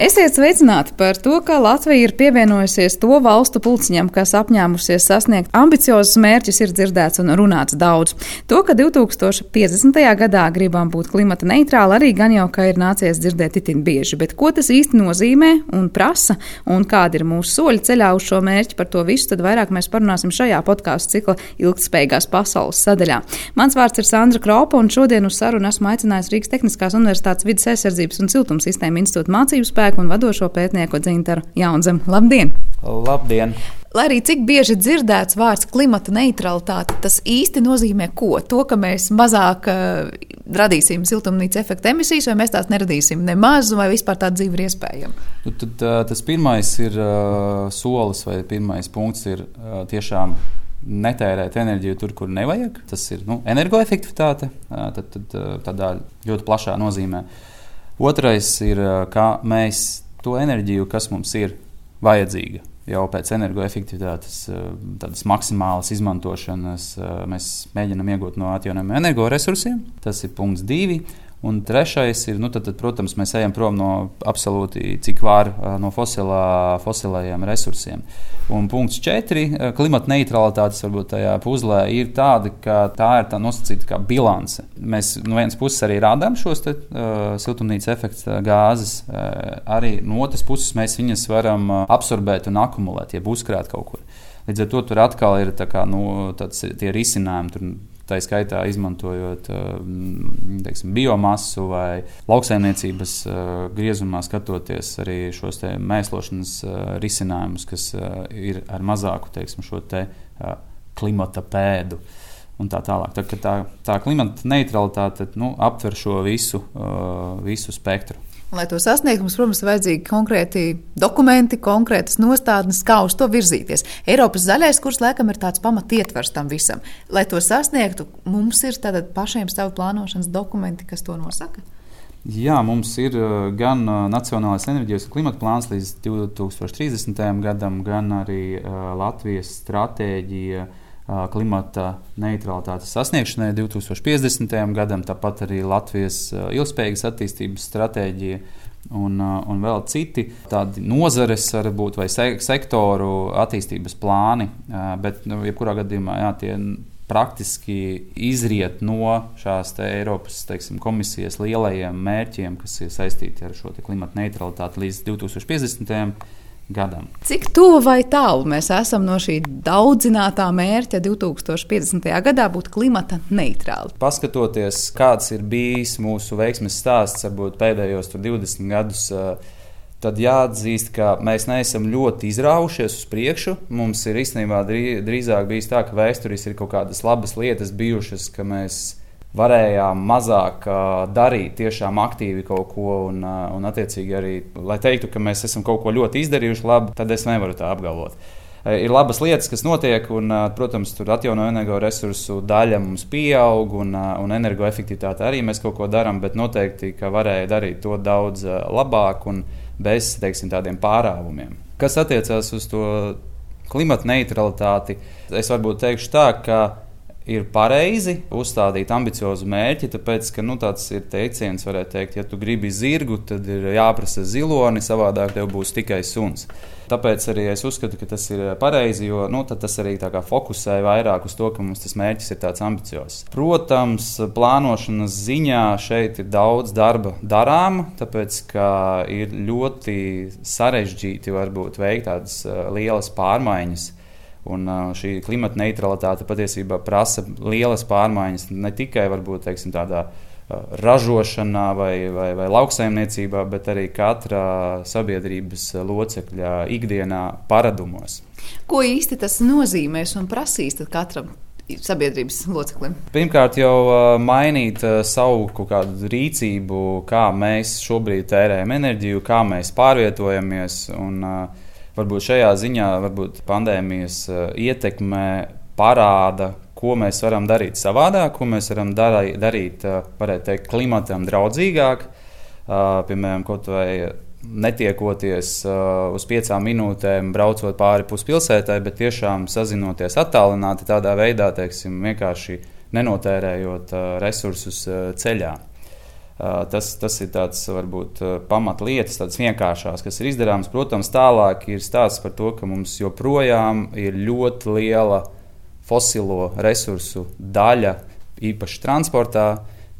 Esiet sveicināti par to, ka Latvija ir pievienojusies to valstu pulciņam, kas apņēmusies sasniegt ambiciozus mērķus, ir dzirdēts un runāts daudz. To, ka 2050. gadā gribam būt klimata neitrāli, arī gan jau ka ir nācies dzirdēt itin bieži, bet ko tas īsti nozīmē un prasa un kādi ir mūsu soļi ceļā uz šo mērķi, par to visu tad vairāk mēs parunāsim šajā podkāstu cikla ilgtspējīgās pasaules sadaļā. Mans vārds ir Sandra Kropa un šodien uz sarunu esmu aicinājis Rīgas Tehniskās Universitātes vidas aizsardzības un siltumsistēma institūta mācību spēku cilvēku un vadošo pētnieku Dzintaru Jaunzemu. Labdien! Labdien! Lai arī cik bieži dzirdēts vārds klimata neutralitāte, tas īsti nozīmē ko? To, ka mēs mazāk uh, radīsim siltumnīca efekta emisijas, vai mēs tās neradīsim nemaz, vai vispār tāda dzīve ir iespējama? Nu, tad, uh, tas pirmais ir uh, solis, vai pirmais punkts ir uh, tiešām netērēt enerģiju tur, kur nevajag. Tas ir nu, energoefektivitāte, tad, tad, tādā ļoti plašā nozīmē. Uh, Otrais ir, kā mēs to enerģiju, kas mums ir vajadzīga, jau pēc energoefektivitātes, tādas maksimālas izmantošanas, mēs mēģinām iegūt no atjaunojumiem energoresursiem. Tas ir punkts divi. Un trešais ir, nu, tad, tad, protams, mēs ejam prom no absolūti cik var no fosilā, fosilējiem resursiem. Un punkts četri - klimata neutralitātes varbūt tajā puzlē ir tāda, ka tā ir tā nosacīta kā bilance. Mēs no vienas puses arī rādām šos te, uh, siltumnīca efekta gāzes, uh, arī no otras puses mēs viņas varam absorbēt un akumulēt, jeb uzkrāt kaut kur. Līdz ar to tur atkal ir kā, nu, tāds, tie risinājumi. Tur Tā skaitā izmantojot eh, teiksim, biomasu vai lauksaimniecības eh, griezumā, skatoties arī šos mēslošanas eh, risinājumus, kas ir ar mazāku teiksim, šo te klimata pēdu un tā tālāk. Tā, tā, tā klimata neutralitāte nu, aptver šo visu, visu spektru. Lai to sasniegtu, mums, protams, ir vajadzīgi konkrēti dokumenti, konkrētas nostādnes, kā uz to virzīties. Eiropas zaļais kurs, laikam, ir tāds pamatietvers tam visam. Lai to sasniegtu, mums ir pašiem savu plānošanas dokumenti, kas to nosaka. Jā, mums ir uh, gan uh, Nacionālais enerģijas un klimata plāns līdz 2030. gadam, gan arī uh, Latvijas stratēģija klimata neutralitātes sasniegšanai 2050. gadam, tāpat arī Latvijas ilgspējīgas attīstības stratēģija un, un vēl citi tādi nozares, varbūt, vai sektoru attīstības plāni. Bet, nu, jebkurā gadījumā, jā, tie praktiski izriet no šās Eiropas teiksim, komisijas lielajiem mērķiem, kas ir saistīti ar šo klimata neutralitāti līdz 2050. gadam gadam. Cik tuvu vai tālu mēs esam no šī daudzinātā mērķa 2050. gadā būt klimata neitrāli? Paskatoties, kāds ir bijis mūsu veiksmes stāsts, varbūt pēdējos 20 gadus. Tad jāatzīst, ka mēs neesam ļoti izraujušies uz priekšu. Mums ir īstenībā drīzāk bijis tā, ka vēsturīs ir kaut kādas labas lietas bijušas, ka mēs varējām mazāk uh, darīt, tiešām aktīvi kaut ko. Un, uh, un attiecīgi arī, lai teiktu, ka mēs esam kaut ko ļoti izdarījuši labi, tad es nevaru tā apgalvot. Uh, ir labas lietas, kas notiek, un, protams, tur atjaunojumu energoresursu daļa mums pieaug, un, un energoefektivitāte arī mēs kaut ko darām, bet noteikti, ka varēja darīt to daudz labāk un bez teiksim, tādiem pārāvumiem. Kas attiecās uz to klimata neutralitāti, es varbūt teikšu tā, ka ir pareizi uzstādīt ambiciozu mērķi, tāpēc, ka nu, tāds ir teiciens, varētu teikt, ja tu gribi zirgu, tad ir jāprasa ziloni, savādāk tev būs tikai suns. Tāpēc arī es uzskatu, ka tas ir pareizi, jo nu, tas arī fokusē vairāk uz to, ka mums tas mērķis ir tāds ambiciozs. Protams, plānošanas ziņā šeit ir daudz darba darāma, tāpēc ka ir ļoti sarežģīti varbūt veikt tādas uh, lielas pārmaiņas Un šī klimata neutralitāte patiesībā prasa lielas pārmaiņas ne tikai varbūt, teiksim, tādā ražošanā vai, vai, vai lauksaimniecībā, bet arī katra sabiedrības locekļa ikdienā paradumos. Ko īsti tas nozīmēs un prasīs katram? Sabiedrības loceklim. Pirmkārt, jau mainīt savu kādu rīcību, kā mēs šobrīd tērējam enerģiju, kā mēs pārvietojamies. Un, uh, Varbūt šajā ziņā varbūt pandēmijas eh, ietekme parāda, ko mēs varam darīt savādāk, ko mēs varam darī, darīt, eh, varētu teikt, klimatam draudzīgāk. Eh, piemēram, kaut vai netiekoties uz piecām minūtēm, braucot pāri puspilsētai, bet tiešām sazinoties attālināti, tādā veidā teiksim, vienkārši nenotērējot resursus ceļā. Tas, tas ir tāds varbūt pamatlietas, tādas vienkāršās, kas ir izdarāmas. Protams, tālāk ir stāsts par to, ka mums joprojām ir ļoti liela fosilo resursu daļa, īpaši transportā,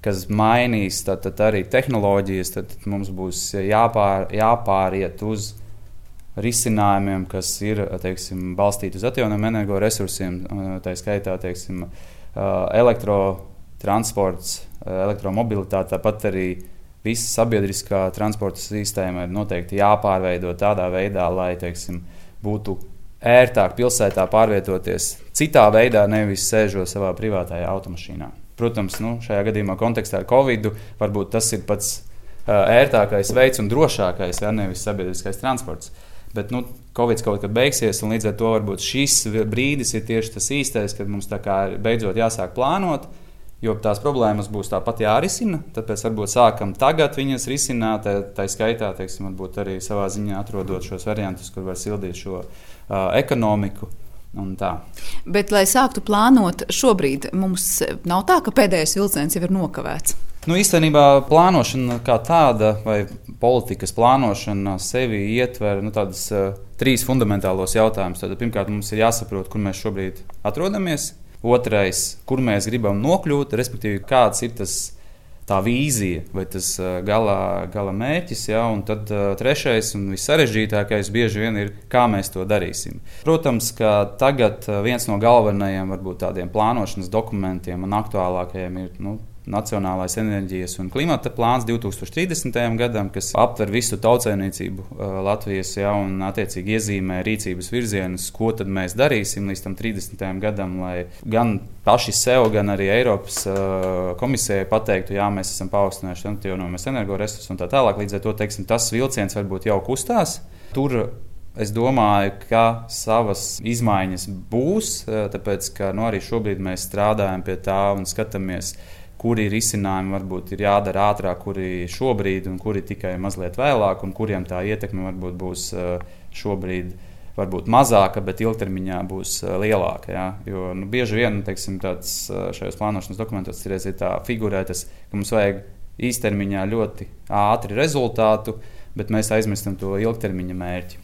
kas mainīs tad, tad arī tehnoloģijas. Tad mums būs jāpār, jāpāriet uz risinājumiem, kas ir teiksim, balstīti uz atjaunojumiem energoresursiem, tā skaitā teiksim, elektrotransports elektromobilitāte, tāpat arī visa sabiedriskā transporta sistēma ir noteikti jāpārveido tādā veidā, lai teiksim, būtu ērtāk pilsētā pārvietoties citā veidā, nevis sēžot savā privātajā automašīnā. Protams, nu, šajā gadījumā kontekstā ar Covid varbūt tas ir pats uh, ērtākais veids un drošākais, ja nevis sabiedriskais transports. Bet nu, Covid kaut kad beigsies, un līdz ar to varbūt šis brīdis ir tieši tas īstais, kad mums beidzot jāsāk plānot, uh, Jo tās problēmas būs tāpat jārisina, tāpēc varbūt sākam tagad viņas risināt, tā skaitā, teiksim, arī savā ziņā atrodot šos variantus, kur var sildīt šo uh, ekonomiku. Bet, lai sāktu plānot, šobrīd mums nav tā, ka pēdējais vilciens jau ir nokavēts. Nu, īstenībā plānošana kā tāda, vai politikas plānošana sevi ietver nu, tādus uh, trīs fundamentālos jautājumus. Tad, pirmkārt, mums ir jāsaprot, kur mēs šobrīd atrodamies. Otrais, kur mēs gribam nokļūt, respektīvi, kāds ir tas tā vīzija vai tas gala, gala mērķis. Ja? Un tad uh, trešais un vissarežģītākais bieži vien ir, kā mēs to darīsim. Protams, ka tagad viens no galvenajiem varbūt tādiem plānošanas dokumentiem un aktuālākajiem ir nu, Nacionālais enerģijas un klimata plāns 2030. gadam, kas aptver visu tautsēmniecību uh, Latvijas, ja, un attiecīgi iezīmē rīcības virzienus, ko tad mēs darīsim līdz tam 30. gadam, lai gan paši sev, gan arī Eiropas uh, komisijai pateiktu, jā, mēs esam paaugstinājuši atjaunojamas energoresursus un tā tālāk. Līdz ar to teiksim, tas vilciens varbūt jau kustās. Tur Es domāju, ka savas izmaiņas būs, uh, tāpēc ka nu, arī šobrīd mēs strādājam pie tā un skatāmies, kuri risinājumi varbūt ir jādara ātrāk, kuri šobrīd, un kuri tikai mazliet vēlāk, un kuriem tā ietekme varbūt būs eh, šobrīd. Varbūt mazāka, bet ilgtermiņā būs uh, lielāka. Ja? Jo nu, bieži vien teiksim, tāds, uh, šajos plānošanas dokumentos ir tā figurē, tas, ka mums vajag īstermiņā ļoti ātri rezultātu, bet mēs aizmirstam to ilgtermiņa mērķi.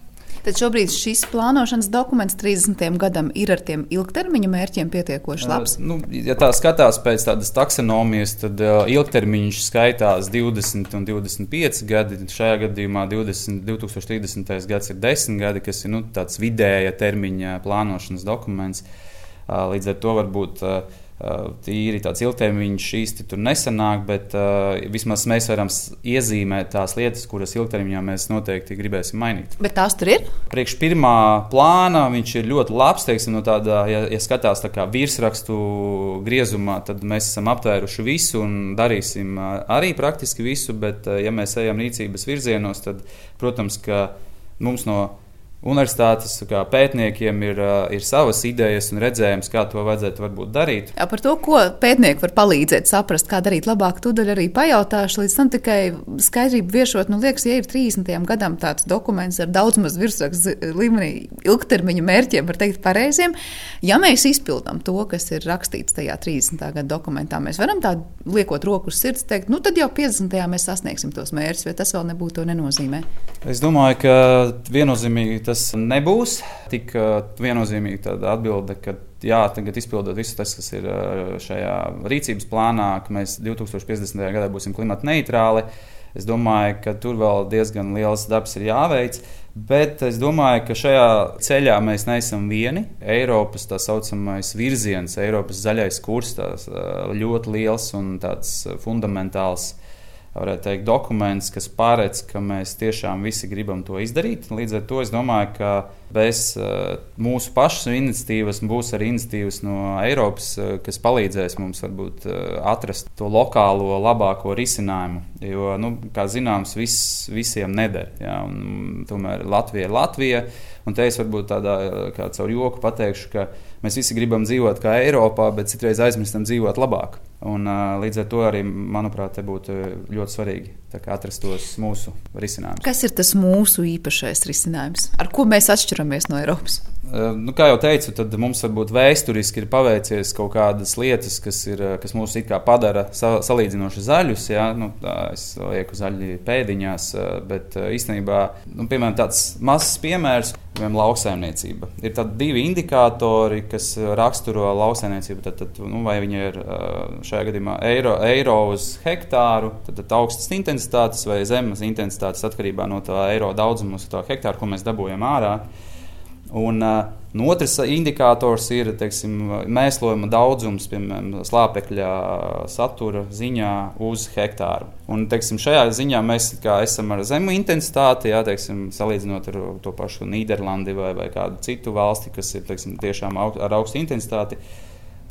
Tad šobrīd šis plānošanas dokuments 30. gadam ir ar tiem ilgtermiņa mērķiem pietiekoši labs. Uh, nu, ja tā skatās pēc tādas taksonomijas, tad uh, ilgtermiņš skaitās 20 un 25 gadi. Šajā gadījumā 20, 2030. gads ir 10 gadi, kas ir nu, tāds vidēja termiņa plānošanas dokuments. Uh, līdz ar to varbūt. Uh, tīri tāds ilgtermiņš īsti tur nesanāk, bet uh, vismaz mēs varam iezīmēt tās lietas, kuras ilgtermiņā mēs noteikti gribēsim mainīt. Bet tās tur ir? Priekš pirmā plāna viņš ir ļoti labs. Teiksim, no tādā, ja, ja skatās tā virsrakstu griezumā, tad mēs esam aptvēruši visu un darīsim arī praktiski visu. Bet, ja mēs ejam rīcības virzienos, tad, protams, ka mums no Universitātes pētniekiem ir, ir savas idejas un redzējums, kā to vajadzētu darīt. Jā, par to, ko pētnieki var palīdzēt saprast, kā darīt labāk, tūdaļ arī pajautāšu. Līdz tam tikai skaidrību viešot, nu, liekas, ja ir 30. gadam tāds dokuments ar daudz maz virsrakstu līmenī ilgtermiņa mērķiem, var teikt, pareiziem, ja mēs izpildām to, kas ir rakstīts tajā 30. gada dokumentā, mēs varam tā liekot roku uz sirds, teikt, nu, tad jau 50. mēs sasniegsim tos mērķus, vai tas vēl nebūtu to nenozīmē? Es domāju, ka viennozīmīgi tas nebūs tik uh, viennozīmīga atbilde, ka jā, tagad izpildot visu tas, kas ir uh, šajā rīcības plānā, ka mēs 2050. gadā būsim klimata neitrāli. Es domāju, ka tur vēl diezgan liels darbs ir jāveic. Bet es domāju, ka šajā ceļā mēs neesam vieni. Eiropas tā saucamais virziens, Eiropas zaļais kurs, tas uh, ļoti liels un tāds fundamentāls varētu teikt, dokuments, kas paredz, ka mēs tiešām visi gribam to izdarīt. Līdz ar to es domāju, ka bez uh, mūsu pašu iniciatīvas būs arī iniciatīvas no Eiropas, uh, kas palīdzēs mums varbūt uh, atrast to lokālo labāko risinājumu. Jo, nu, kā zināms, viss visiem neder. Ja, un, tomēr Latvija ir Latvija. Un te es varbūt tādā kā caur joku pateikšu, ka mēs visi gribam dzīvot kā Eiropā, bet citreiz aizmirstam dzīvot labāk. Un, līdz ar to arī, manuprāt, būtu ļoti svarīgi atrast tos mūsu risinājumus. Kas ir tas mūsu īpašais risinājums? Ar ko mēs atšķiramies no Eiropas? Nu, kā jau teicu, tad mums varbūt vēsturiski ir paveicies kaut kādas lietas, kas, ir, kas mūs padara salīdzinoši zaļus. Ja? Nu, tā, es lieku zaļi pēdiņās, bet īstenībā, nu, piemēram, tāds mazs piemērs. Piemēram, lauksaimniecība. Ir tādi divi indikātori, kas raksturo lauksaimniecību. Tad, tad, nu, vai viņi ir šajā gadījumā eiro, eiro uz hektāru, tad, tad augstas intensitātes vai zemes intensitātes atkarībā no tā eiro daudzuma uz to hektāru, ko mēs dabūjam ārā. Uh, un otrs indikators ir teiksim, mēslojuma daudzums, piemēram, slāpekļa satura ziņā uz hektāru. Un, teiksim, šajā ziņā mēs esam ar zemu intensitāti, jā, teiksim, salīdzinot ar to pašu Nīderlandi vai, vai kādu citu valsti, kas ir teiksim, tiešām aug, ar augstu intensitāti.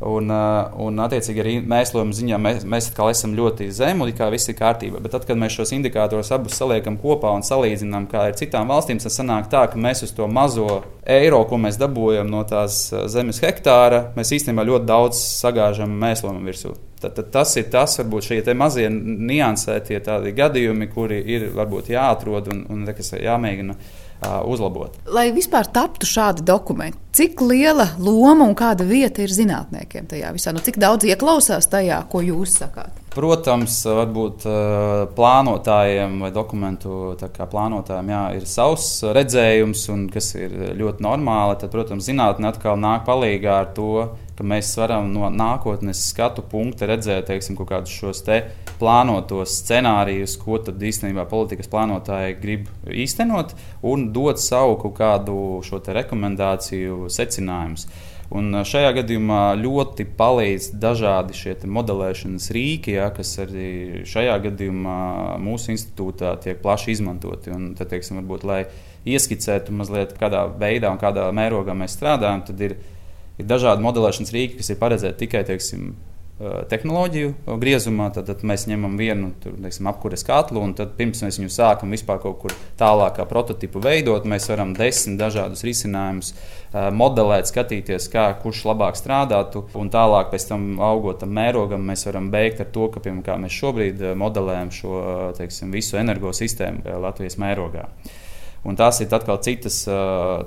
Un, uh, un, attiecīgi, arī mēslojuma ziņā mēs, mēs esam ļoti zemi, kā viss ir kārtībā. Bet tad, kad mēs šos indikatorus abus saliekam kopā un salīdzinām, kā ar citām valstīm, tad sanāk tā, ka mēs uz to mazo eiro, ko mēs dabūjam no tās uh, zemes hektāra, mēs īstenībā ļoti daudz sagāžam mēslojuma virsū. Tad, tad tas ir tas, varbūt šie mazie niansētie gadījumi, kuri ir varbūt jāatrod un, un kas jāmēģina uzlabot. Lai vispār taptu šādi dokumenti, cik liela loma un kāda vieta ir zinātniekiem tajā visā? Nu, cik daudz ieklausās tajā, ko jūs sakāt? Protams, varbūt plānotājiem vai dokumentu plānotājiem jā, ir savs redzējums, un kas ir ļoti normāli. Tad, protams, zinātnē atkal nāk palīdzīgā ar to, ka mēs varam no nākotnes skatu punkta redzēt teiksim, kaut kādus šos te plānotos scenārijus, ko tad īstenībā politikas plānotāji grib īstenot, un dot savu kaut kādu šo rekomendāciju secinājumus. Un šajā gadījumā ļoti palīdz dažādi šie modelēšanas rīki, ja, kas arī šajā gadījumā mūsu institūtā tiek plaši izmantoti. Un, tad, teiksim, varbūt, lai ieskicētu mazliet, kādā veidā un kādā mērogā mēs strādājam, tad ir ir dažādi modelēšanas rīki, kas ir paredzēti tikai teiksim, tehnoloģiju griezumā. Tad, tad mēs ņemam vienu tur, teiksim, apkures katlu, un tad pirms mēs viņu sākam vispār kaut kur tālāk, kā prototipu veidot, mēs varam desmit dažādus risinājumus modelēt, skatīties, kā kurš labāk strādātu. Un tālāk, pēc tam augot tam mērogam, mēs varam beigt ar to, ka piemēram, mēs šobrīd modelējam šo teiksim, visu energosistēmu Latvijas mērogā. Un tās ir atkal citas,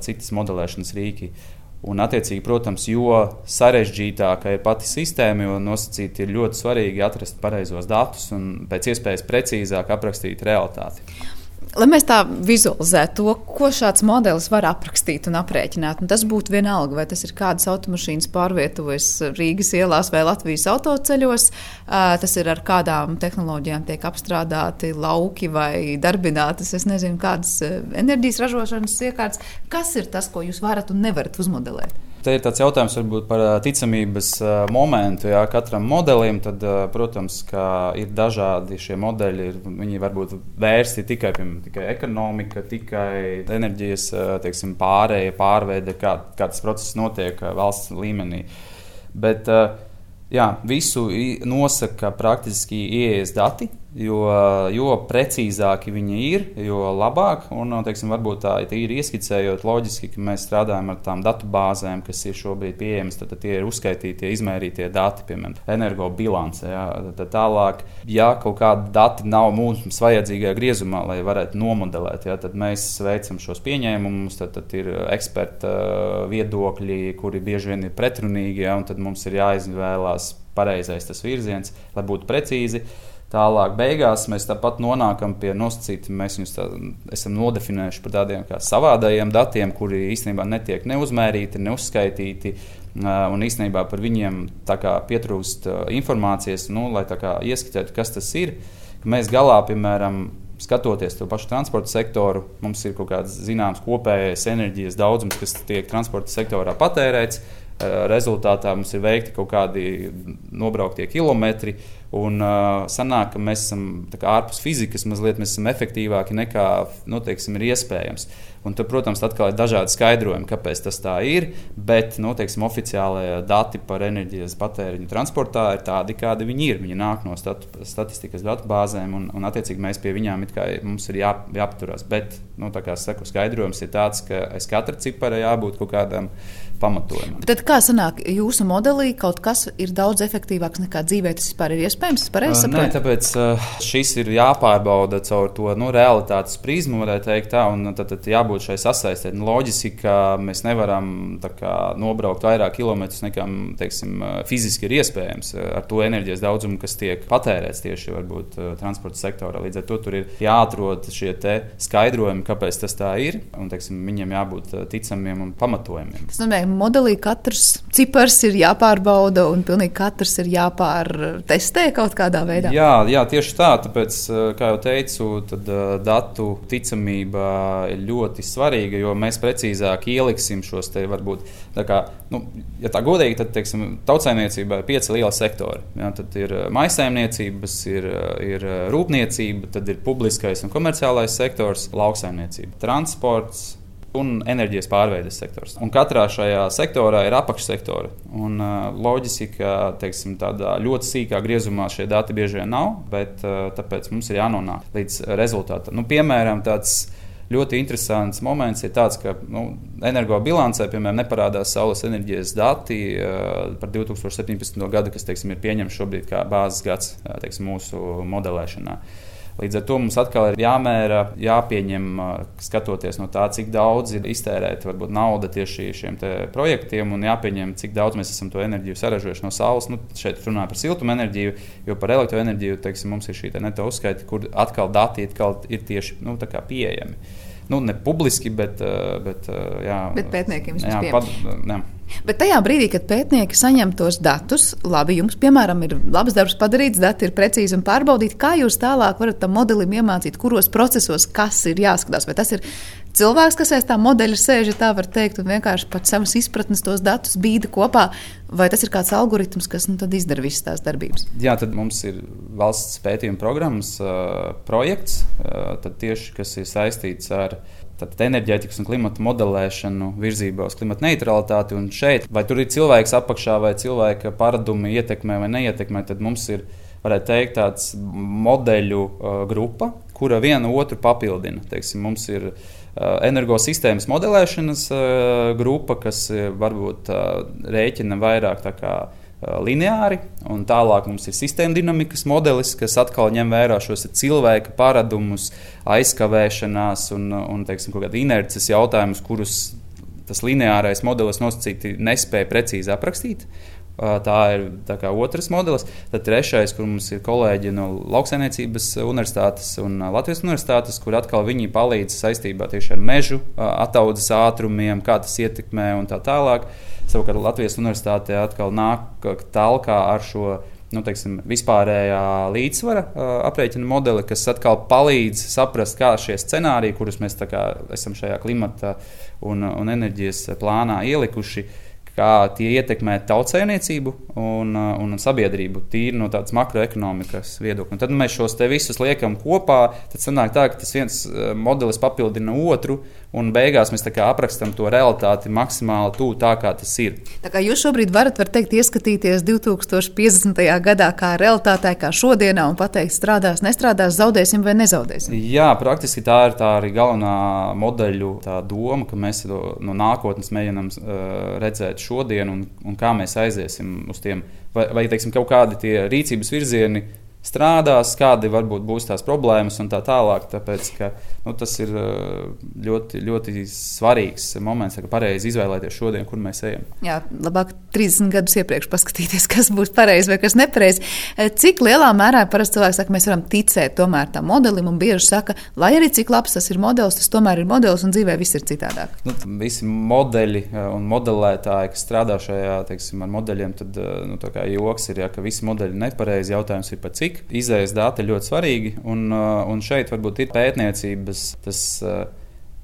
citas modelēšanas rīki. Un, attiecīgi, protams, jo sarežģītāka ir pati sistēma, jo nosacīti ir ļoti svarīgi atrast pareizos datus un pēc iespējas precīzāk aprakstīt realitāti. Lai mēs tā vizualizētu to, ko šāds modelis var aprakstīt un aprēķināt, un tas būtu vienalga, vai tas ir kādas automašīnas pārvietojas Rīgas ielās vai Latvijas autoceļos, tas ir ar kādām tehnoloģijām tiek apstrādāti lauki vai darbinātas, es nezinu, kādas enerģijas ražošanas iekārtas. Kas ir tas, ko jūs varat un nevarat uzmodelēt? Te ir tāds jautājums par ticamības momentu. Jā, katram modelim, tad, protams, ir dažādi šie modeļi. Ir, viņi var būt vērsti tikai, piemēram, tikai ekonomika, tikai enerģijas teiksim, pārēja, pārveide, kā, kā tas process notiek valsts līmenī. Bet, jā, visu nosaka praktiski ieejas dati Jo, jo precīzāki viņi ir, jo labāk. Un, teiksim, varbūt tā ir ieskicējot loģiski, ka mēs strādājam ar tām datu bāzēm, kas ir šobrīd pieejamas. Tad, tad tie ir uzskaitītie, izmērītie dati, piemēram, energobilance. Jā, tad tālāk, ja kaut kādi dati nav mums vajadzīgajā griezumā, lai varētu nomodelēt, jā, tad mēs veicam šos pieņēmumus. Tad, tad ir eksperta viedokļi, kuri bieži vien ir pretrunīgi, jā, un tad mums ir jāizvēlās pareizais tas virziens, lai būtu precīzi. Tālāk, beigās mēs tāpat nonākam pie nosacītiem. Mēs viņus tā, esam nodefinējuši par tādiem kā savādajiem datiem, kuri īstenībā netiek neuzmērīti, neuzskaitīti. Un īstenībā par viņiem pietrūkst informācijas, nu, lai ieskicētu, kas tas ir. Mēs galā, piemēram, skatoties to pašu transporta sektoru, mums ir kaut kāds zināms kopējais enerģijas daudzums, kas tiek transporta sektorā patērēts. Rezultātā mums ir veikti kaut kādi nobrauktie kilometri, Un uh, sanāk, ka mēs esam ārpus fizikas, mazliet mēs esam efektīvāki nekā nu, teiksim, ir iespējams. Un tad, protams, atkal ir dažādi skaidrojumi, kāpēc tas tā ir. Bet nu, teiksim, oficiālie dati par enerģijas patēriņu transportā ir tādi, kādi viņi ir. Viņi nāk no statu, statistikas datubāzēm, un, un attiecīgi mēs pie viņiem ir jā, jāapturās. Bet, nu, kā saku, skaidrojums ir tāds, ka aiz katra cipara jābūt kaut kādam pamatojumam. Tad kā sanāk, jūsu modelī kaut kas ir daudz efektīvāks nekā dzīvē tas vispār ir iespējams? iespējams? Pareizi saprotu. Tāpēc šis ir jāpārbauda caur to nu, realitātes prizmu, varētu teikt tā, un tad, tad jābūt šai sasaistē. Nu, loģiski, ka mēs nevaram kā, nobraukt vairāk kilometrus nekā teiksim, fiziski ir iespējams ar to enerģijas daudzumu, kas tiek patērēts tieši varbūt, transporta sektorā. Līdz ar to tur ir jāatrod šie skaidrojumi, kāpēc tas tā ir, un teiksim, viņiem jābūt ticamiem un pamatojumiem. Tas nozīmē, ka modelī katrs cipars ir jāpārbauda un pilnīgi katrs ir jāpārtestē kaut kādā veidā. Jā, jā tieši tā. Tāpēc, kā jau teicu, tad, datu ticamība ir ļoti svarīga, jo mēs precīzāk ieliksim šos te varbūt. Kā, nu, ja tā godīgi, tad teiksim, tautsājumniecībā ir pieci lieli sektori. Jā, tad ir maisaimniecības, ir, ir rūpniecība, tad ir publiskais un komerciālais sektors, lauksaimniecība, transports un enerģijas pārveides sektors. Un katrā šajā sektorā ir apakšsektori. Un, uh, loģiski, ka teiksim, tādā ļoti sīkā griezumā šie dati bieži vien nav, bet uh, tāpēc mums ir jānonāk līdz rezultātam. Nu, piemēram, tāds ļoti interesants moments ir tāds, ka nu, energobilancē piemēram, neparādās saules enerģijas dati uh, par 2017. gadu, kas teiksim, ir pieņemts šobrīd kā bāzes gads uh, teiksim, mūsu modelēšanā. Uh, Līdz ar to mums atkal ir jāmēra, jāpieņem, skatoties no tā, cik daudz ir iztērēta varbūt nauda tieši šiem projektiem, un jāpieņem, cik daudz mēs esam to enerģiju saražojuši no saules. Nu, šeit runājam par siltumenerģiju, jo par elektroenerģiju teiksim, mums ir šī neto uzskaita, kur atkal dati atkal ir tieši nu, pieejami. Nu, ne publiski, bet, bet, jā, bet pētniekiem. Jā, pad, Bet tajā brīdī, kad pētnieki saņem tos datus, labi, jums, piemēram, ir labs darbs padarīts, dati ir precīzi un pārbaudīti, kā jūs tālāk varat tam modelim iemācīt, kuros procesos kas ir jāskatās. Vai tas ir cilvēks, kas aiz tā modeļa sēž, ja tā var teikt, un vienkārši pēc savas izpratnes tos datus bīda kopā, vai tas ir kāds algoritms, kas nu, izdara visas tās darbības? Jā, tad mums ir valsts pētījuma programmas uh, projekts, uh, tieši kas ir saistīts ar Tātad enerģētikas un klimata modelēšanu virzībā uz klimata neutralitāti. Un šeit, vai tur ir cilvēks apakšā, vai cilvēka paradumi ietekmē vai neietekmē, tad mums ir, varētu teikt, tāds modeļu uh, grupa, kura viena otru papildina. Teiksim, mums ir uh, energosistēmas modelēšanas uh, grupa, kas uh, varbūt rēķina vairāk tā kā lineāri, un tālāk mums ir sistēma dinamikas modelis, kas atkal ņem vērā šos cilvēka paradumus, aizkavēšanās un, un teiksim, inerces jautājumus, kurus tas lineārais modelis nosacīti nespēja precīzi aprakstīt. Tā ir tā otrs modelis. Tad trešais, kur mums ir kolēģi no Lauksaimniecības universitātes un Latvijas universitātes, kur atkal viņi palīdz saistībā tieši ar mežu attaudzes ātrumiem, kā tas ietekmē un tā tālāk. Savukārt Latvijas universitātē atkal nāk talkā ar šo nu, teiksim, vispārējā līdzsvara uh, aprēķina modeli, kas atkal palīdz saprast, kā šie scenāriji, kurus mēs kā, esam šajā klimata un, un enerģijas plānā ielikuši, uh, kā tie ietekmē tautsēmniecību un, uh, un sabiedrību, tīri no tādas makroekonomikas viedokļa. Un tad mēs šos te visus liekam kopā, tad sanāk tā, ka tas viens uh, modelis papildina otru, un beigās mēs aprakstām to realitāti maksimāli tuvu tā, kā tas ir. Tā kā jūs šobrīd varat, var teikt, ieskatīties 2050. gadā, kā realitātē, kā šodienā, un pateikt, strādās, nestrādās, zaudēsim vai nezaudēsim. Jā, praktiski tā ir tā arī galvenā modeļu doma, ka mēs no nākotnes mēģinām uh, redzēt šodien un, un kā mēs aiziesim uz tiem, vai, vai teiksim, kaut kādi rīcības virzieni strādās, kādi varbūt būs tās problēmas un tā tālāk. Tāpēc ka, nu, tas ir uh, ļoti, ļoti svarīgs moments, ka pareizi izvēlēties šodien, kur mēs ejam. Jā, labāk 30 gadus iepriekš paskatīties, kas būs pareizi vai kas nepareizi. Eh, cik lielā mērā parasti cilvēki saka, mēs varam ticēt tomēr tam modelim, un bieži saka, lai arī cik labs tas ir modelis, tas tomēr ir modelis, un dzīvē viss ir citādāk. Nu, visi modeļi eh, un modelētāji, kas strādā šajā, teiksim, ar modeļiem, tad nu, joks ir, ja, ka visi modeļi ir nepareizi. Jautājums ir par cik izējas dati ļoti svarīgi. Un, uh, un šeit varbūt ir pētniecības tas uh,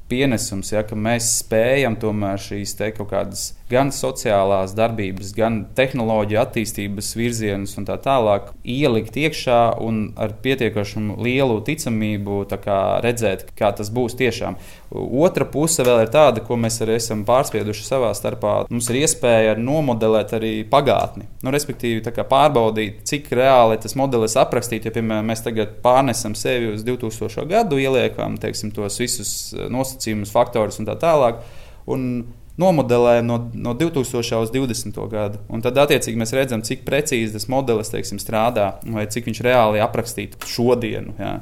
pienesums, ja, ka mēs spējam tomēr šīs te kaut kādas gan sociālās darbības, gan tehnoloģiju attīstības virzienus un tā tālāk ielikt iekšā un ar pietiekami lielu ticamību kā redzēt, kā tas būs tiešām. Otra puse vēl ir tāda, ko mēs arī esam pārspieduši savā starpā. Mums ir iespēja nomodelēt arī pagātni. Nu, respektīvi, pārbaudīt, cik reāli tas modelis aprakstīt. Ja, piemēram, mēs tagad pārnesam sevi uz 2000. gadu, ieliekam teiksim, tos visus nosacījumus, faktorus un tā tālāk. Un nomodelējam no, no 2000. līdz 2020. gadu. Un tad, attiecīgi, mēs redzam, cik precīzi tas modelis teiksim, strādā vai cik viņš reāli aprakstītu šodienu. Jā.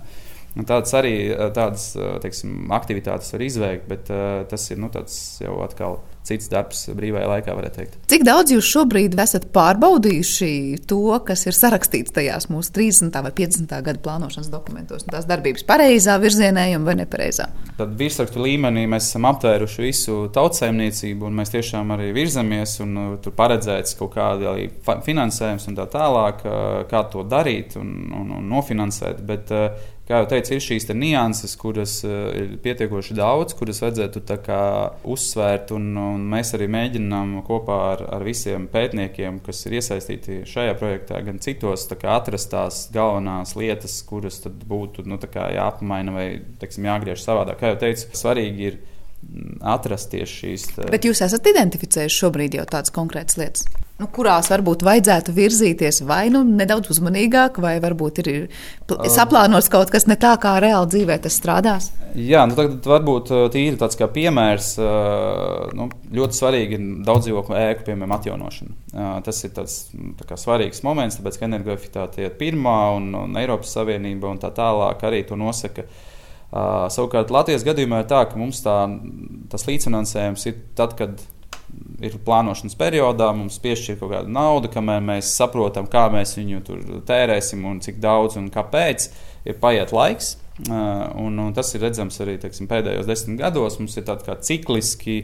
Un tādas arī tādas, teiksim, aktivitātes var izveikt, bet uh, tas ir nu, jau atkal cits darbs brīvajā laikā, varētu teikt. Cik daudz jūs šobrīd esat pārbaudījuši to, kas ir sarakstīts tajās mūsu 30. vai 50. gada plānošanas dokumentos, tās darbības pareizā virzienā vai nepareizā? Tad virsrakstu līmenī mēs esam aptvēruši visu tautsēmniecību, un mēs tiešām arī virzamies, un uh, tur paredzēts kaut kāda finansējums un tā tālāk, uh, kā to darīt un, un, un nofinansēt. Bet, uh, kā jau teicu, ir šīs nianses, kuras ir pietiekoši daudz, kuras vajadzētu uzsvērt. Un, un mēs arī mēģinām kopā ar, ar visiem pētniekiem, kas ir iesaistīti šajā projektā, gan citos, kā, atrast tās galvenās lietas, kuras būtu nu, jāapmaina vai teiksim, jāgriež savādāk. Kā jau teicu, svarīgi ir atrast tieši šīs. Tā... Bet jūs esat identificējuši šobrīd jau tādas konkrētas lietas, nu, kurās varbūt vajadzētu virzīties vai nu nedaudz uzmanīgāk, vai varbūt ir saplānots kaut kas ne tā, kā reāli dzīvē tas strādās? Jā, nu tagad varbūt tīri tāds kā piemērs. Nu, ļoti svarīgi ir daudz dzīvokļu ēku, piemēram, atjaunošana. Tas ir tāds tā svarīgs moments, tāpēc, ka energoefektivitāte ir pirmā un, un Eiropas Savienība un tā tālāk arī to nosaka. Uh, savukārt Latvijas gadījumā ir tā, ka mums tā, tas līdzfinansējums ir tad, kad ir plānošanas periodā, mums piešķir kaut kādu naudu, kamēr mēs saprotam, kā mēs viņu tur tērēsim un cik daudz un kāpēc. Ir paiet laiks, uh, un, un tas ir redzams arī teiksim, pēdējos desmit gados. Mums ir tādi kā cikliski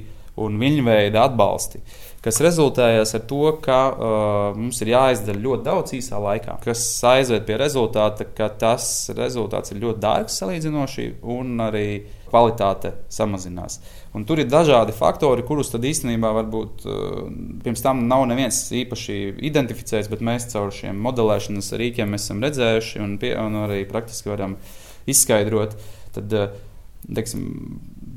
un viņveida atbalsti. Kas rezultējas ar to, ka uh, mums ir jāizdara ļoti daudz īsā laikā, kas aizved pie rezultāta, ka tas rezultāts ir ļoti dārgs salīdzinoši un arī kvalitāte samazinās. Un tur ir dažādi faktori, kurus tad īstenībā varbūt uh, pirms tam nav neviens īpaši identificējis, bet mēs caur šiem modelēšanas rīkiem esam redzējuši un, pie, un arī praktiski varam izskaidrot. Tad, uh, teiksim,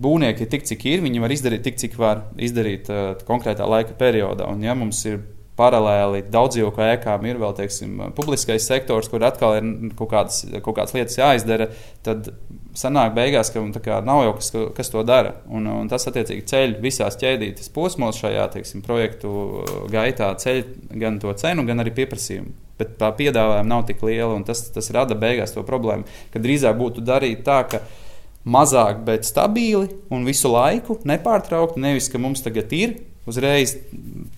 būvnieki ir tik, cik ir, viņi var izdarīt tik, cik var izdarīt uh, konkrētā laika periodā. Un, ja mums ir paralēli daudzdzīvokļu ēkām, ir vēl teiksim, publiskais sektors, kur atkal ir kaut kādas, kaut kādas lietas jāizdara, tad sanāk beigās, ka kā, nav jau kas, kas to dara. Un, un tas attiecīgi ceļ visās ķēdītes posmos šajā teiksim, projektu gaitā, ceļ gan to cenu, gan arī pieprasījumu. Bet tā piedāvājuma nav tik liela, un tas, tas rada beigās to problēmu, ka drīzāk būtu darīt tā, ka mazāk, bet stabili un visu laiku nepārtraukti. Nevis, ka mums tagad ir uzreiz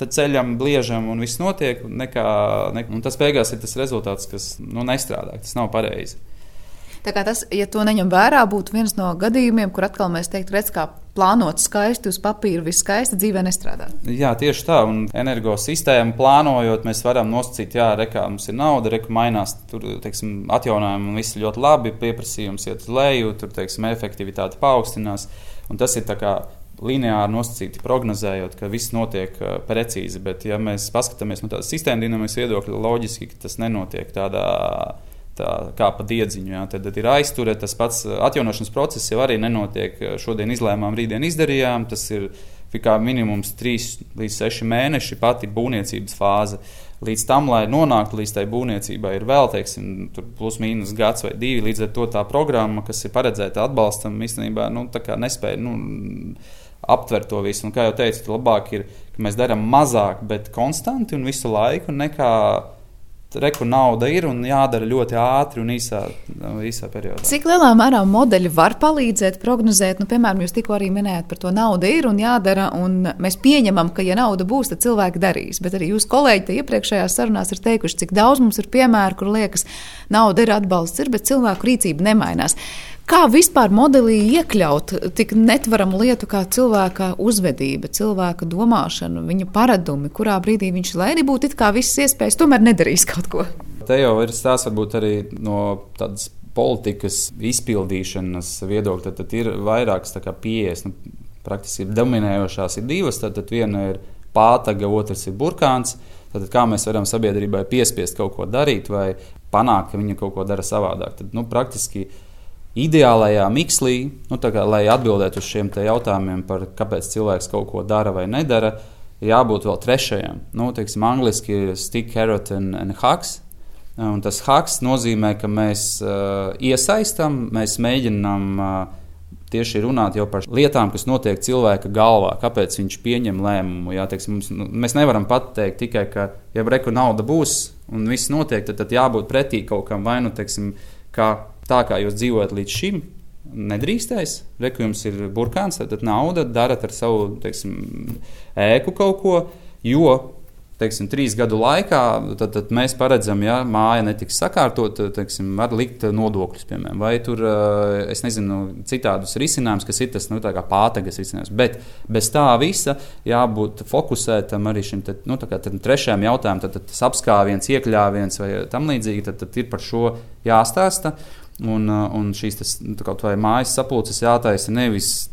ceļam, bliežam un viss notiek. Nekā, ne, un tas beigās ir tas rezultāts, kas nu, nestrādā. Tas nav pareizi. Tā kā tas, ja to neņem vērā, būtu viens no gadījumiem, kur atkal mēs teiktu, redz, kā plānot skaisti uz papīra, viss skaisti dzīvē nestrādā. Jā, tieši tā. Un energosistēmu plānojot, mēs varam nosacīt, jā, rekā mums ir nauda, reka mainās, tur, teiksim, atjaunojumi un viss ļoti labi, pieprasījums iet uz leju, tur, teiksim, efektivitāte paaugstinās. Un tas ir tā kā lineāri nosacīti, prognozējot, ka viss notiek uh, precīzi. Bet, ja mēs paskatāmies no tādas sistēmas dinamikas viedokļa, loģiski tas nenotiek tādā veidā tā, kā pa diedziņu. Jā. Tad, tad ir aizturē, tas pats atjaunošanas process jau arī nenotiek. Šodien izlēmām, rītdien izdarījām. Tas ir kā minimums 3 līdz 6 mēneši pati būvniecības fāze. Līdz tam, lai nonāktu līdz tai būvniecībai, ir vēl, teiksim, plus mīnus gads vai divi. Līdz ar to tā programma, kas ir paredzēta atbalstam, īstenībā nu, nespēja nu, aptvert to visu. Un, kā jau teicu, labāk ir, ka mēs darām mazāk, bet konstanti un visu laiku, nekā reku nauda ir un jādara ļoti ātri un īsā, īsā periodā. Cik lielā mērā modeļi var palīdzēt prognozēt? Nu, piemēram, jūs tikko arī minējāt par to naudu ir un jādara, un mēs pieņemam, ka, ja nauda būs, tad cilvēki darīs. Bet arī jūs kolēģi iepriekšējās sarunās ir teikuši, cik daudz mums ir piemēru, kur liekas, nauda ir atbalsts, ir, bet cilvēku rīcība nemainās. Kā vispār modelī iekļaut tik netvaramu lietu kā cilvēka uzvedība, cilvēka domāšana, viņa paradumi, kurā brīdī viņš, lai arī būtu it kā visas iespējas, tomēr nedarīs kaut ko? Te jau ir stāsts varbūt arī no tādas politikas izpildīšanas viedokļa, tad, tad ir vairākas pieejas. Nu, praktiski ir dominējošās ir divas. Tad, tad viena ir pātaga, otrs ir burkāns. Tad, kā mēs varam sabiedrībai piespiest kaut ko darīt vai panākt, ka viņa kaut ko dara savādāk? Tad, nu, praktiski ideālajā mikslī, nu, kā, lai atbildētu uz šiem jautājumiem par kāpēc cilvēks kaut ko dara vai nedara, jābūt vēl trešajam. Nu, teiksim, angliski ir stick, carrot and, and hacks. Un tas hacks nozīmē, ka mēs uh, iesaistām, mēs mēģinām uh, tieši runāt par lietām, kas notiek cilvēka galvā, kāpēc viņš pieņem lēmumu. Jā, teiksim, mums, nu, mēs nevaram pateikt tikai, ka, ja reku nauda būs un viss notiek, tad, tad jābūt pretī kaut kam vai nu teiksim, kā, tā, kā jūs dzīvojat līdz šim. Nedrīkstēs, reku jums ir burkāns, tad nauda darat ar savu teiksim, ēku kaut ko, jo teiksim, trīs gadu laikā, tad, tad mēs paredzam, ja māja netiks sakārtota, teiksim, var likt nodokļus, piemēram, vai tur, eh, es nezinu, citādus risinājumus, kas ir tas nu, pātagas risinājums. Bet bez tā visa jābūt fokusētam arī šim te, nu, trešajam jautājumam, tad, tad tas apskāviens, iekļāviens vai tam līdzīgi, tad, tad ir par šo jāstāsta. Un, eh, un šīs tas, nu, kaut vai mājas sapulces jātaisa nevis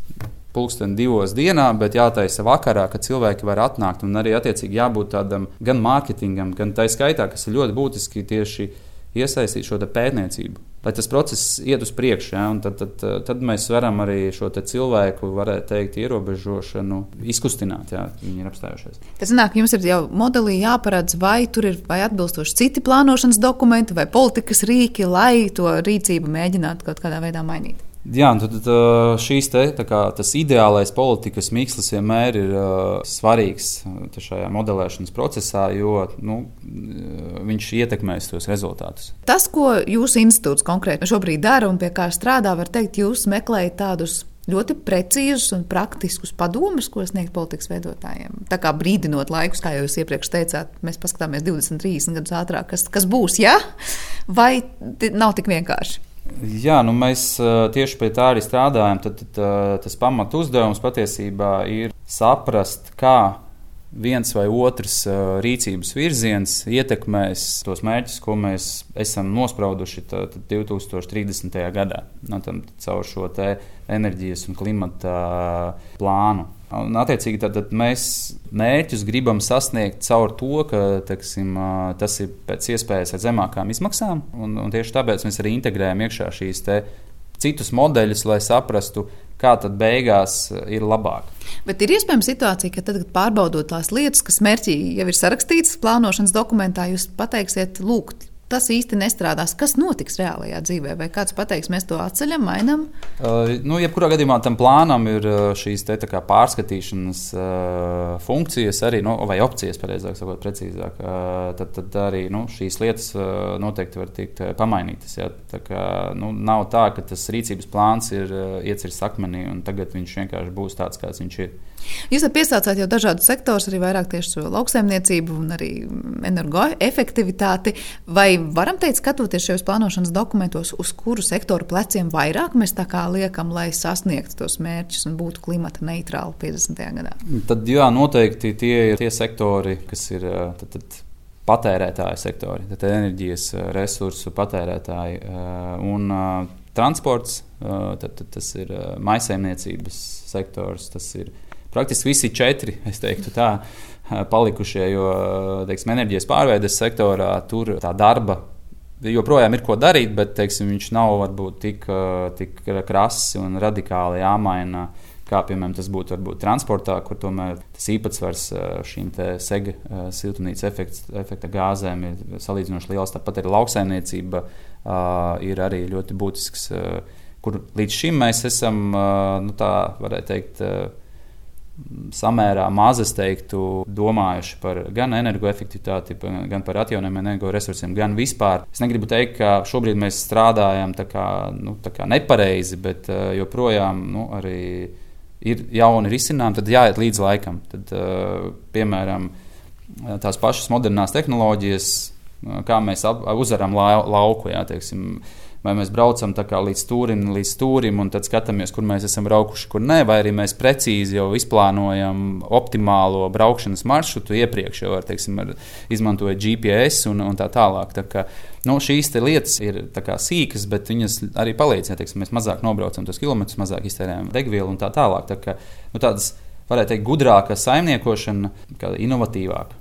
pulksteni divos dienā, bet jātaisa vakarā, kad cilvēki var atnākt. Un arī attiecīgi jābūt tādam gan mārketingam, gan tā skaitā, kas ir ļoti būtiski tieši iesaistīt šo pētniecību. Lai tas process iet uz priekšu, ja, tad, tad, tad mēs varam arī šo cilvēku, varētu teikt, ierobežošanu izkustināt, ja viņi ir apstājušies. Tas nāk, jums ir jau modelī jāparedz, vai tur ir vai atbilstoši citi plānošanas dokumenti vai politikas rīki, lai to rīcību mēģinātu kaut kādā veidā mainīt. Jā, tad, tad šīs te, kā, tas ideālais politikas mikslis vienmēr ir uh, svarīgs šajā modelēšanas procesā, jo nu, viņš ietekmēs tos rezultātus. Tas, ko jūsu institūts konkrēti šobrīd dara un pie kā strādā, var teikt, jūs meklējat tādus ļoti precīzus un praktiskus padomus, ko sniegt politikas veidotājiem. Tā kā brīdinot laikus, kā jūs iepriekš teicāt, mēs paskatāmies 20, 30 gadus ātrāk, kas, kas būs, ja? vai nav tik vienkārši? Jā, nu mēs tieši pie tā arī strādājam. Tad, tad tas pamat uzdevums patiesībā ir saprast, kā viens vai otrs rīcības virziens ietekmēs tos mērķus, ko mēs esam nosprauduši 2030. gadā. Nu, caur šo enerģijas un klimata plānu. Un, attiecīgi, tad, tad mēs mērķus gribam sasniegt caur to, ka teksim, tas ir pēc iespējas ar zemākām izmaksām. Un, un tieši tāpēc mēs arī integrējam iekšā šīs citus modeļus, lai saprastu, kā tad beigās ir labāk. Bet ir iespējama situācija, ka tad, kad pārbaudot tās lietas, kas mērķī jau ir sarakstītas plānošanas dokumentā, jūs pateiksiet, lūk, tas īsti nestrādās. Kas notiks reālajā dzīvē? Vai kāds pateiks, mēs to atceļam, mainām? Uh, nu, jebkurā gadījumā tam plānam ir uh, šīs te, kā, pārskatīšanas uh, funkcijas, arī, nu, vai opcijas, pareizāk sakot, precīzāk. Uh, tad, tad arī nu, šīs lietas uh, noteikti var tikt uh, pamainītas. Ja? Tā kā, nu, nav tā, ka tas rīcības plāns ir uh, iecirsts akmenī un tagad viņš vienkārši būs tāds, kāds viņš ir. Jūs piesaucāt jau dažādus sektorus, arī vairāk tieši lauksaimniecību un arī energoefektivitāti. Vai varam teikt, skatoties šajos plānošanas dokumentos, uz kuru sektoru pleciem vairāk mēs tā kā liekam, lai sasniegtu tos mērķus un būtu klimata neitrāli 50. gadā? Tad, jā, noteikti tie ir tie sektori, kas ir. Tad, tad, patērētāju sektori, tad enerģijas resursu patērētāji un transports, tad, tad tas ir maisaimniecības sektors, tas ir praktiski visi četri, es teiktu tā, palikušie, jo teiksim, enerģijas pārveides sektorā tur tā darba joprojām ir ko darīt, bet teiksim, viņš nav varbūt tik, tik krass un radikāli jāmaina. Kā piemēram tas būtu varbūt, transportā, kur tomēr tas īpatsvars šīm sega siltumnīcas efekta, gāzēm ir salīdzinoši liels. Tāpat arī lauksaimniecība ir arī ļoti būtisks, kur līdz šim mēs esam, nu, tā varētu teikt, samērā maz, es teiktu, domājuši par gan energoefektivitāti, gan par atjaunojumiem energoresursiem, gan vispār. Es negribu teikt, ka šobrīd mēs strādājam tā kā, nu, tā kā nepareizi, bet uh, joprojām nu, arī ir jauni risinājumi, tad jāiet līdz laikam. Tad, uh, piemēram, tās pašas modernās tehnoloģijas, kā mēs uzvaram lauku. Jā, teiksim, vai mēs braucam līdz stūrim, līdz stūrim, un tad skatāmies, kur mēs esam braukuši, kur nē, vai arī mēs precīzi jau izplānojam optimālo braukšanas maršrutu iepriekš, jau ar, teiksim, ar, izmantojot GPS un, un tā tālāk. Tā kā, nu, šīs lietas ir sīkas, bet viņas arī palīdz. Ja, teiksim, mēs mazāk nobraucam tos kilometrus, mazāk iztērējam degvielu un tā tālāk. Tā kā, nu, tādas, varētu teikt, gudrāka saimniekošana, kā inovatīvāka.